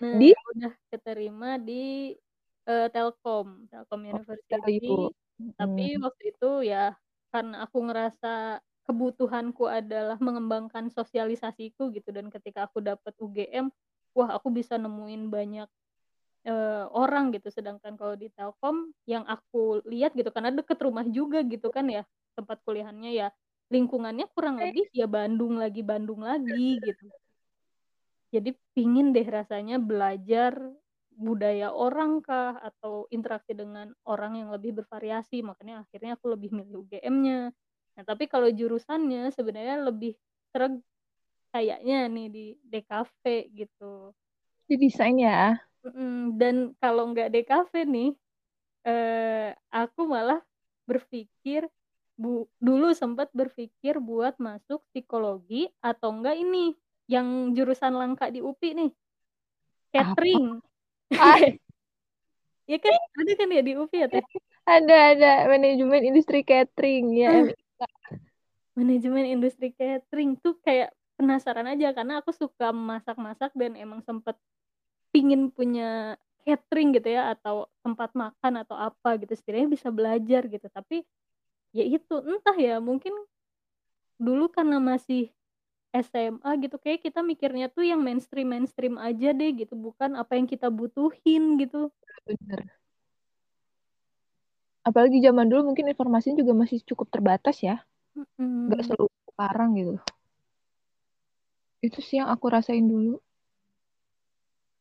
Nah, di udah keterima di uh, Telkom, Telkom oh, University. Oh, Tapi hmm. waktu itu ya karena aku ngerasa kebutuhanku adalah mengembangkan sosialisasiku gitu. Dan ketika aku dapat UGM wah aku bisa nemuin banyak uh, orang gitu. Sedangkan kalau di Telkom yang aku lihat gitu karena deket rumah juga gitu kan ya tempat kuliahnya ya lingkungannya kurang lebih ya Bandung lagi Bandung lagi gitu. Jadi pingin deh rasanya belajar budaya orang kah atau interaksi dengan orang yang lebih bervariasi makanya akhirnya aku lebih milih UGM-nya nah tapi kalau jurusannya sebenarnya lebih sereg kayaknya nih di DKV gitu di desain ya dan kalau nggak DKV nih eh, aku malah berpikir Bu dulu sempat berpikir buat masuk psikologi atau enggak ini, yang jurusan langka di UPI nih. Catering. Ah. Iya kan? Ada kan ya di UPI ya, Teh? Ada, ada. Manajemen industri catering. Ya. Manajemen industri catering tuh kayak penasaran aja karena aku suka masak-masak dan emang sempet pingin punya catering gitu ya atau tempat makan atau apa gitu setidaknya bisa belajar gitu tapi ya itu entah ya mungkin dulu karena masih SMA gitu kayak kita mikirnya tuh yang mainstream mainstream aja deh gitu bukan apa yang kita butuhin gitu Bener. Apalagi zaman dulu mungkin informasinya juga masih cukup terbatas ya. Mm-mm. Nggak seluruh sekarang gitu. Itu sih yang aku rasain dulu.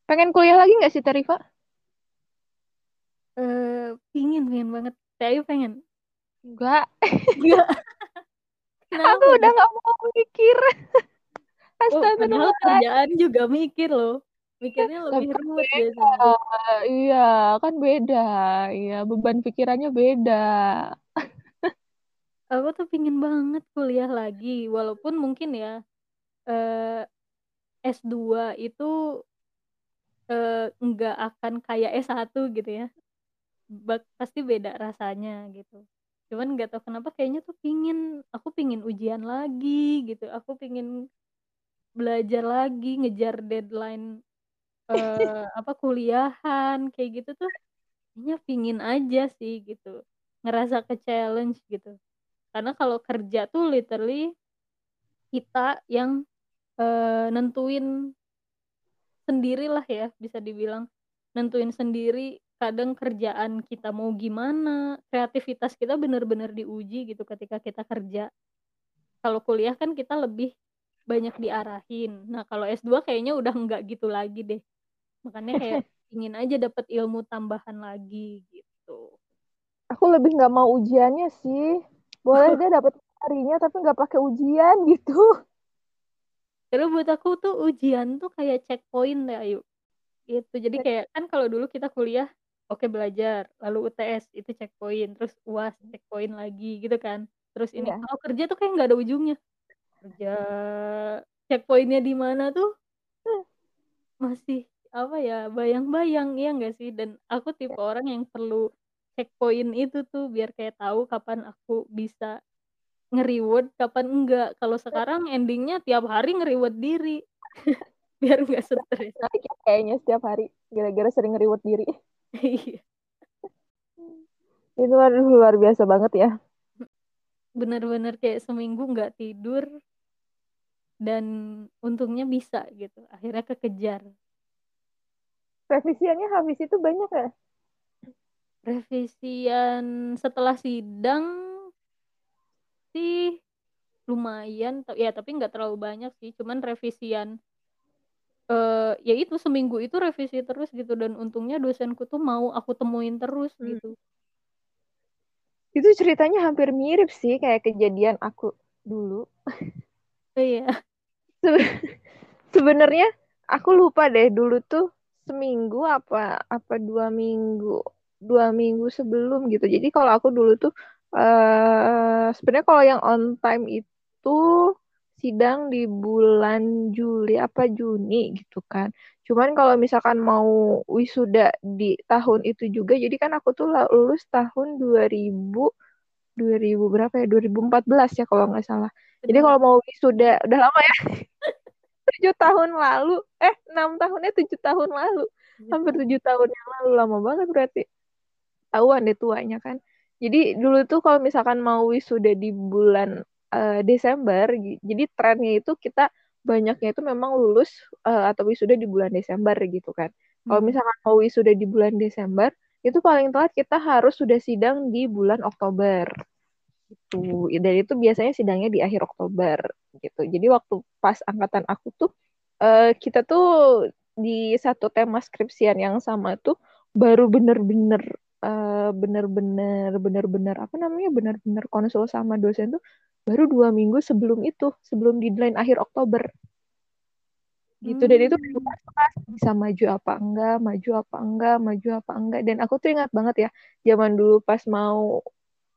Pengen kuliah lagi nggak sih Terifa? eh pingin pingin banget Ayu pengen Enggak. Enggak. Kenapa? Aku udah nggak mau mikir. Oh, padahal Astagfirullah. kerjaan juga mikir loh. Mikirnya lebih Tapi ruwet beda. biasanya. Iya, kan beda. Iya, beban pikirannya beda. Aku tuh pingin banget kuliah lagi, walaupun mungkin ya eh, S2 itu eh, nggak akan kayak S1 gitu ya. Bak- pasti beda rasanya gitu. Cuman nggak tahu kenapa kayaknya tuh pingin, aku pingin ujian lagi gitu. Aku pingin belajar lagi, ngejar deadline eh, apa kuliahan kayak gitu tuh kayaknya pingin aja sih gitu. Ngerasa ke challenge gitu. Karena kalau kerja tuh literally kita yang eh, nentuin sendiri lah ya bisa dibilang. Nentuin sendiri kadang kerjaan kita mau gimana kreativitas kita bener-bener diuji gitu ketika kita kerja kalau kuliah kan kita lebih banyak diarahin nah kalau S2 kayaknya udah nggak gitu lagi deh makanya kayak ingin aja dapat ilmu tambahan lagi gitu Aku lebih nggak mau ujiannya sih. Boleh deh dapat harinya tapi nggak pakai ujian gitu. Karena buat aku tuh ujian tuh kayak checkpoint deh Ayu. Gitu. Jadi kayak kan kalau dulu kita kuliah oke belajar, lalu UTS itu checkpoint, terus UAS checkpoint lagi gitu kan. Terus ini Iya. kalau kerja tuh kayak nggak ada ujungnya. Kerja checkpointnya di mana tuh? Masih apa ya bayang-bayang ya nggak sih? Dan aku tipe orang yang perlu checkpoint itu tuh biar kayak tahu kapan aku bisa nge-reward kapan enggak kalau sekarang endingnya tiap hari nge-reward diri. Biar nggak stres. Kayaknya setiap hari gara-gara sering reward diri. Iya. Itu aduh, luar biasa banget ya. bener-bener kayak seminggu nggak tidur dan untungnya bisa gitu akhirnya kekejar Revisiannya habis itu banyak ya? revisian setelah sidang sih lumayan ya tapi nggak terlalu banyak sih cuman revisian eh ya itu seminggu itu revisi terus gitu dan untungnya dosenku tuh mau aku temuin terus Hmm. gitu Itu ceritanya hampir mirip sih kayak kejadian aku dulu. iya Sebe- Sebenarnya aku lupa deh dulu tuh seminggu apa apa dua minggu dua minggu sebelum gitu. Jadi kalau aku dulu tuh eh sebenarnya kalau yang on time itu sidang di bulan Juli apa Juni gitu kan. Cuman kalau misalkan mau wisuda di tahun itu juga, jadi kan aku tuh lulus tahun 2000 2000 berapa ya? 2014 ya kalau nggak salah. Jadi kalau mau wisuda udah lama ya. tujuh tahun lalu, eh enam tahunnya tujuh tahun lalu, hampir gitu. tujuh tahun yang lalu lama banget berarti. Tahuan deh tuanya kan. Jadi dulu tuh kalau misalkan mau wisuda di bulan eh, Desember, jadi trennya itu kita banyaknya itu memang lulus eh, atau wisuda di bulan Desember gitu kan. Kalau Hmm. misalkan mau wisuda di bulan Desember, itu paling telat kita harus sudah sidang di bulan Oktober gitu. Dan itu biasanya sidangnya di akhir Oktober gitu. Jadi waktu pas angkatan aku tuh eh, kita tuh di satu tema skripsian yang sama tuh baru bener-bener bener-bener bener-bener apa namanya bener-bener konsul sama dosen tuh baru dua minggu sebelum itu sebelum deadline akhir Oktober gitu dan itu Hmm. pas bisa maju apa enggak maju apa enggak maju apa enggak dan aku tuh ingat banget ya zaman dulu pas mau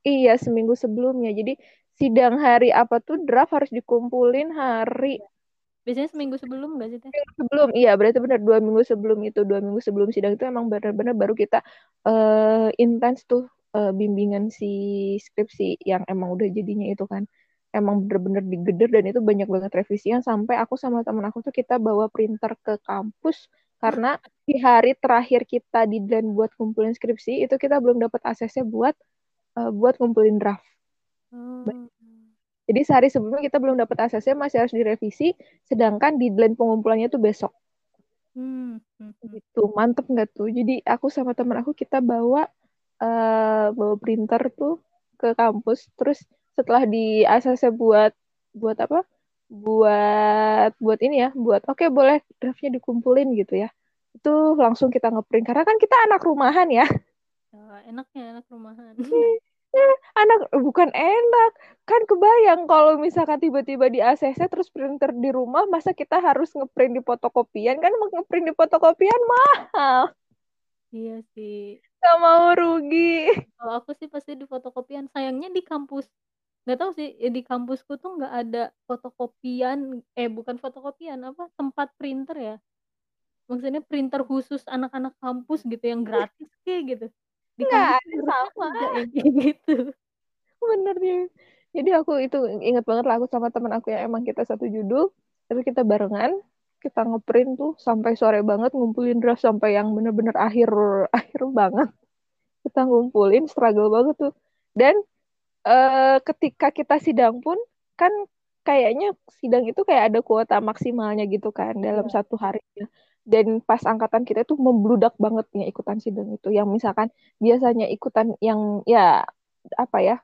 Iya, seminggu sebelumnya. Jadi sidang hari apa tuh draft harus dikumpulin hari Biasanya seminggu sebelum nggak sih teh? sebelum. Iya, berarti benar dua minggu sebelum itu, dua minggu sebelum sidang itu emang benar-benar baru kita uh, intens tuh uh, bimbingan si skripsi yang emang udah jadinya itu kan. Emang bener-bener digeder dan itu banyak banget revisian sampai aku sama temen aku tuh kita bawa printer ke kampus karena di hari terakhir kita di dan buat kumpulin skripsi itu kita belum dapat aksesnya buat uh, buat ngumpulin draft. Hmm. Jadi sehari sebelumnya kita belum dapat aksesnya masih harus direvisi, sedangkan deadline pengumpulannya tuh besok. Hmm. hmm, hmm. Gitu, mantep nggak tuh? Jadi aku sama teman aku kita bawa uh, bawa printer tuh ke kampus, terus setelah di ACC buat buat apa? Buat buat ini ya, buat oke okay, boleh draftnya dikumpulin gitu ya. Itu langsung kita ngeprint karena kan kita anak rumahan ya. Oh, enaknya anak rumahan. ya, anak bukan enak kan kebayang kalau misalkan tiba-tiba di ACC terus printer di rumah masa kita harus ngeprint di fotokopian kan ngeprint di fotokopian mahal iya sih gak mau rugi. Kalau aku sih pasti di fotokopian. Sayangnya di kampus. Nggak tahu sih ya di kampusku tuh nggak ada fotokopian. Eh bukan fotokopian apa? Tempat printer ya. Maksudnya printer khusus anak-anak kampus gitu yang gratis kayak gitu. Di nggak sama. kayak gitu. Bener nih. Jadi aku itu inget banget lah aku sama teman aku yang emang kita satu judul tapi kita barengan kita ngeprint tuh sampai sore banget ngumpulin draft sampai yang bener-bener akhir akhir banget. Kita ngumpulin struggle banget tuh. Dan uh, ketika kita sidang pun kan kayaknya sidang itu kayak ada kuota maksimalnya gitu kan dalam yeah. satu harinya. Dan pas angkatan kita tuh membludak banget nih ikutan sidang itu. Yang misalkan biasanya ikutan yang ya apa ya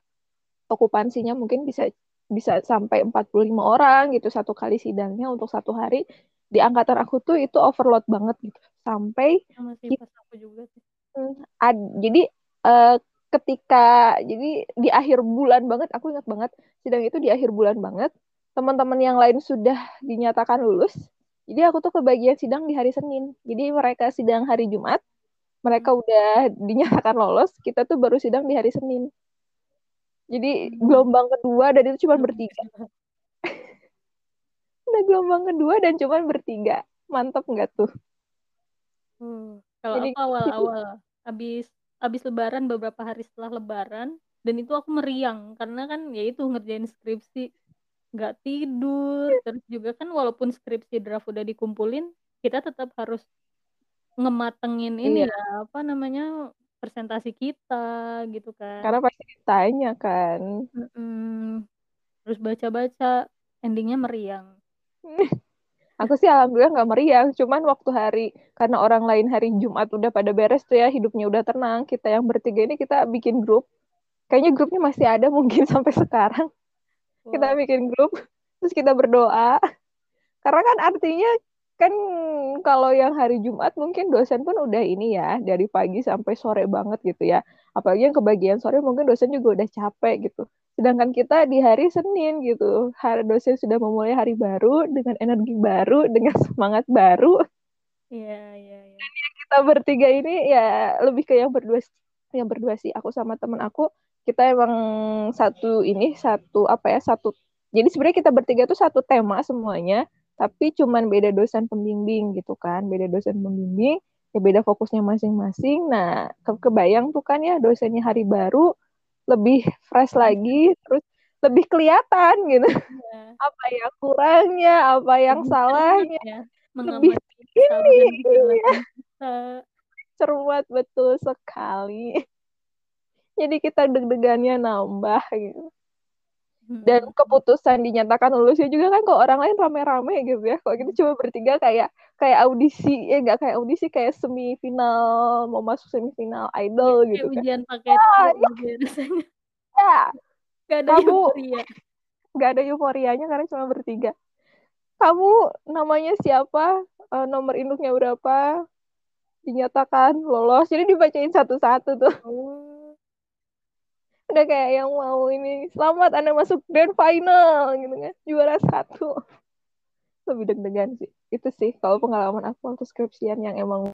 okupansinya mungkin bisa bisa sampai 45 orang gitu satu kali sidangnya untuk satu hari di angkatan aku tuh itu overload banget gitu sampai masih pas aku juga sih. Hmm, ad, jadi uh, ketika jadi di akhir bulan banget aku ingat banget sidang itu di akhir bulan banget teman-teman yang lain sudah dinyatakan lulus jadi aku tuh kebagian sidang di hari Senin. Jadi mereka sidang hari Jumat, mereka hmm. udah dinyatakan lolos, kita tuh baru sidang di hari Senin. Jadi hmm. gelombang kedua dan itu cuma bertiga. Udah gelombang kedua dan cuma bertiga. Mantap nggak tuh? Hmm. Kalau Jadi, aku awal-awal habis habis lebaran beberapa hari setelah lebaran dan itu aku meriang karena kan ya itu ngerjain skripsi nggak tidur terus juga kan walaupun skripsi draft udah dikumpulin kita tetap harus ngematengin ini iya. ya apa namanya presentasi kita gitu kan karena pasti ditanya kan mm terus baca-baca endingnya meriang aku sih alhamdulillah nggak meriang cuman waktu hari karena orang lain hari Jumat udah pada beres tuh ya hidupnya udah tenang kita yang bertiga ini kita bikin grup. Kayaknya grupnya masih ada mungkin sampai sekarang. Kita bikin grup terus kita berdoa. Karena kan artinya kan kalau yang hari Jumat mungkin dosen pun udah ini ya dari pagi sampai sore banget gitu ya. Apalagi yang kebagian sore mungkin dosen juga udah capek gitu sedangkan kita di hari Senin gitu. Hari dosen sudah memulai hari baru dengan energi baru dengan semangat baru. Iya iya iya. Kita bertiga ini ya lebih ke yang berdua yang berdua sih aku sama temen aku. Kita emang satu ini satu apa ya satu. Jadi sebenarnya kita bertiga tuh satu tema semuanya. Tapi cuman beda dosen pembimbing gitu kan. Beda dosen pembimbing ya beda fokusnya masing-masing. Nah ke kebayang tuh kan ya dosennya hari baru lebih fresh lagi terus lebih kelihatan gitu. Ya. apa yang kurangnya apa yang salahnya. ya. lebih ini. ya. cermat betul sekali. Jadi kita deg-degannya nambah gitu dan keputusan dinyatakan lulusnya juga kan kok orang lain rame-rame gitu ya. Kok kita cuma bertiga kayak kayak audisi ya nggak kayak audisi kayak semifinal mau masuk semifinal idol ya, gitu kan. ujian paket ah, ya. rasanya. Ya gak ada kamu, euforia gak ada euforianya karena cuma bertiga. Kamu namanya siapa? Uh, nomor induknya berapa? Dinyatakan lolos. Jadi dibacain satu-satu tuh. Oh udah kayak yang mau ini selamat anda masuk grand final gitu kan juara satu lebih deg-degan sih itu sih kalau pengalaman aku waktu skripsian yang emang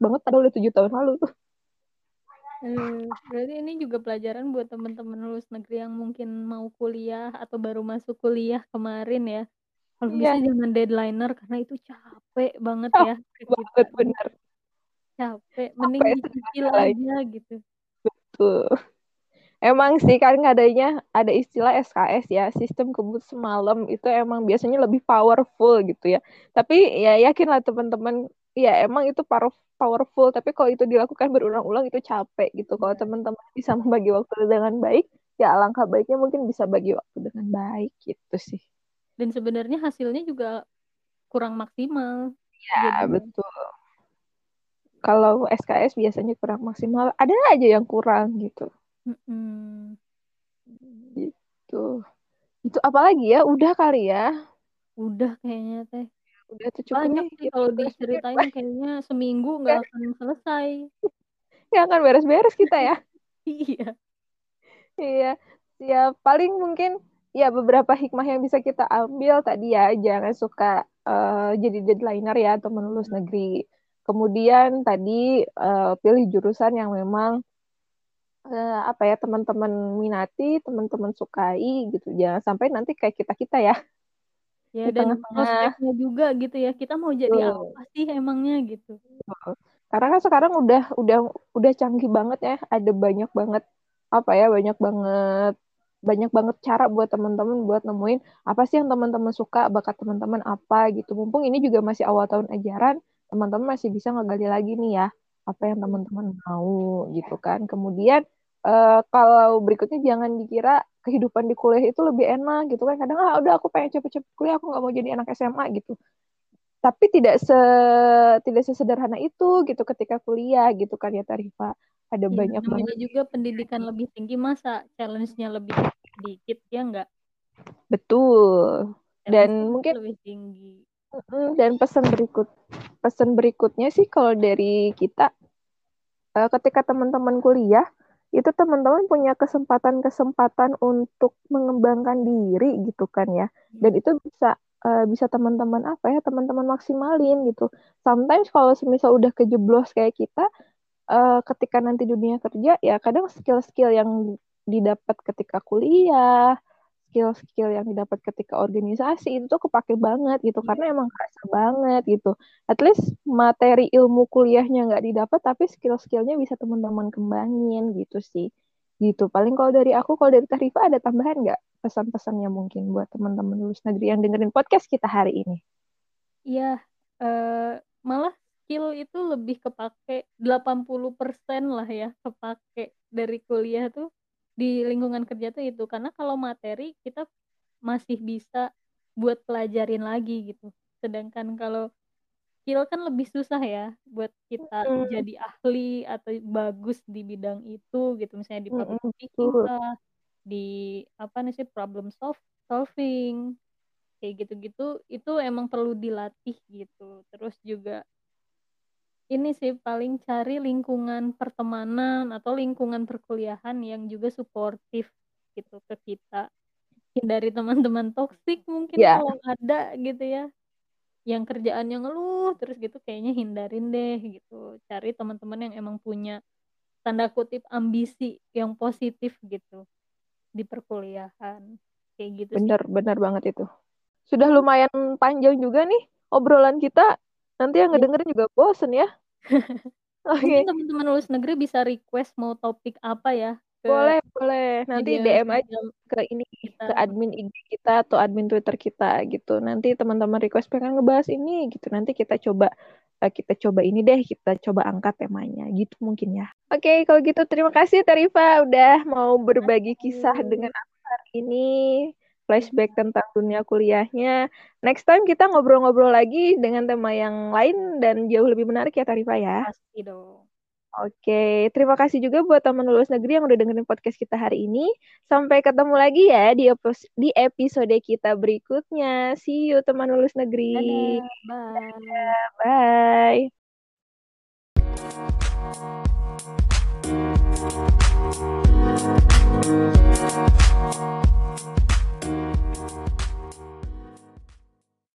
banget padahal udah tujuh tahun lalu tuh Eee, berarti ini juga pelajaran buat temen-temen lulus negeri yang mungkin mau kuliah atau baru masuk kuliah kemarin ya. Kalau bisa Iya. jangan deadliner karena itu capek banget ya ke Capek banget, bener. Capek, mending dicicil aja gitu. Betul. Emang sih kan adanya ada istilah SKS ya, sistem kebut semalam itu emang biasanya lebih powerful gitu ya. Tapi ya yakinlah teman-teman, ya emang itu power powerful, tapi kalau itu dilakukan berulang-ulang itu capek gitu. Kalau Iya. teman-teman bisa membagi waktu dengan baik, ya alangkah baiknya mungkin bisa bagi waktu dengan baik gitu sih. Dan sebenarnya hasilnya juga kurang maksimal Ya, betul. Kalau SKS biasanya kurang maksimal, ada aja yang kurang gitu. Mhm. Gitu. Itu apalagi ya? Udah kali ya? Udah kayaknya teh. Udah tuh cukup Banyak nih. sih kalau diceritain kayaknya seminggu nggak akan selesai. Nggak akan beres-beres kita ya. Iya. Iya. Ya paling mungkin ya beberapa hikmah yang bisa kita ambil tadi ya jangan suka uh, jadi deadlineer ya atau menulis negeri. Kemudian tadi uh, pilih jurusan yang memang uh, apa ya teman-teman minati, teman-teman sukai gitu. Jangan sampai nanti kayak kita-kita ya. Ya di dan prospeknya juga gitu ya. Kita mau jadi Betul. apa sih emangnya gitu. Karena kan sekarang udah udah udah canggih banget ya, ada banyak banget apa ya, banyak banget banyak banget cara buat teman-teman buat nemuin apa sih yang teman-teman suka, bakat teman-teman apa gitu. Mumpung ini juga masih awal tahun ajaran, teman-teman masih bisa ngegali lagi nih ya, apa yang teman-teman mau gitu kan. Kemudian uh, kalau berikutnya jangan dikira kehidupan di kuliah itu lebih enak gitu kan. Kadang ah udah aku pengen cepet-cepet kuliah, aku nggak mau jadi anak SMA gitu. Tapi tidak se tidak sesederhana itu gitu ketika kuliah gitu kan ya Tarifa ada ya, banyak banget. juga pendidikan lebih tinggi masa challenge-nya lebih sedikit ya enggak betul. Dan mungkin lebih tinggi. Dan pesan berikut pesan berikutnya sih kalau dari kita uh, ketika teman-teman kuliah itu teman-teman punya kesempatan-kesempatan untuk mengembangkan diri gitu kan ya dan itu bisa uh, bisa teman-teman apa ya teman-teman maksimalin gitu. Sometimes kalau semisal udah kejeblos kayak kita, uh, ketika nanti dunia kerja ya kadang skill-skill yang didapat ketika kuliah, skill-skill yang didapat ketika organisasi itu tuh kepake banget gitu yeah. karena emang kerasa banget gitu. At least materi ilmu kuliahnya nggak didapat tapi skill-skillnya bisa teman-teman kembangin gitu sih. Gitu. Paling kalau dari aku, kalau dari Tarifa ada tambahan nggak pesan-pesannya mungkin buat teman-teman lulus negeri yang dengerin podcast kita hari ini? Iya, uh, malah skill itu lebih kepake 80% lah ya kepake dari kuliah tuh di lingkungan kerja tuh itu. Karena kalau materi kita masih bisa buat pelajarin lagi gitu. Sedangkan kalau skill kan lebih susah ya buat kita hmm. jadi ahli atau bagus di bidang itu gitu. Misalnya di public hmm, speaking lah di apa nih sih problem solve solving kayak gitu-gitu itu emang perlu dilatih gitu. Terus juga ini sih paling cari lingkungan pertemanan atau lingkungan perkuliahan yang juga suportif gitu ke kita. Hindari teman-teman toksik mungkin yeah. kalau ada gitu ya. Yang kerjaannya ngeluh terus gitu kayaknya hindarin deh gitu. Cari teman-teman yang emang punya tanda kutip ambisi yang positif gitu di perkuliahan. Kayak gitu bener sih. bener banget itu. Sudah lumayan panjang juga nih obrolan kita. Nanti yang ngedengerin juga bosen ya Oke. Mungkin teman-teman lulus negeri bisa request mau topik apa ya? Ke boleh, boleh. Nanti DM aja ke ini kita. ke admin IG kita atau admin Twitter kita gitu. Nanti teman-teman request pengen ngebahas ini gitu. Nanti kita coba kita coba ini deh, kita coba angkat temanya gitu mungkin ya. Oke, kalau gitu terima kasih Tarifa udah mau berbagi kisah dengan aku hari ini flashback tentang dunia kuliahnya. Next time kita ngobrol-ngobrol lagi dengan tema yang lain dan jauh lebih menarik ya Tarifa ya. Pasti dong. Oke, terima kasih juga buat teman lulus negeri yang udah dengerin podcast kita hari ini. Sampai ketemu lagi ya di, di episode kita berikutnya. See you teman lulus negeri. Dadah, bye. Dadah, bye.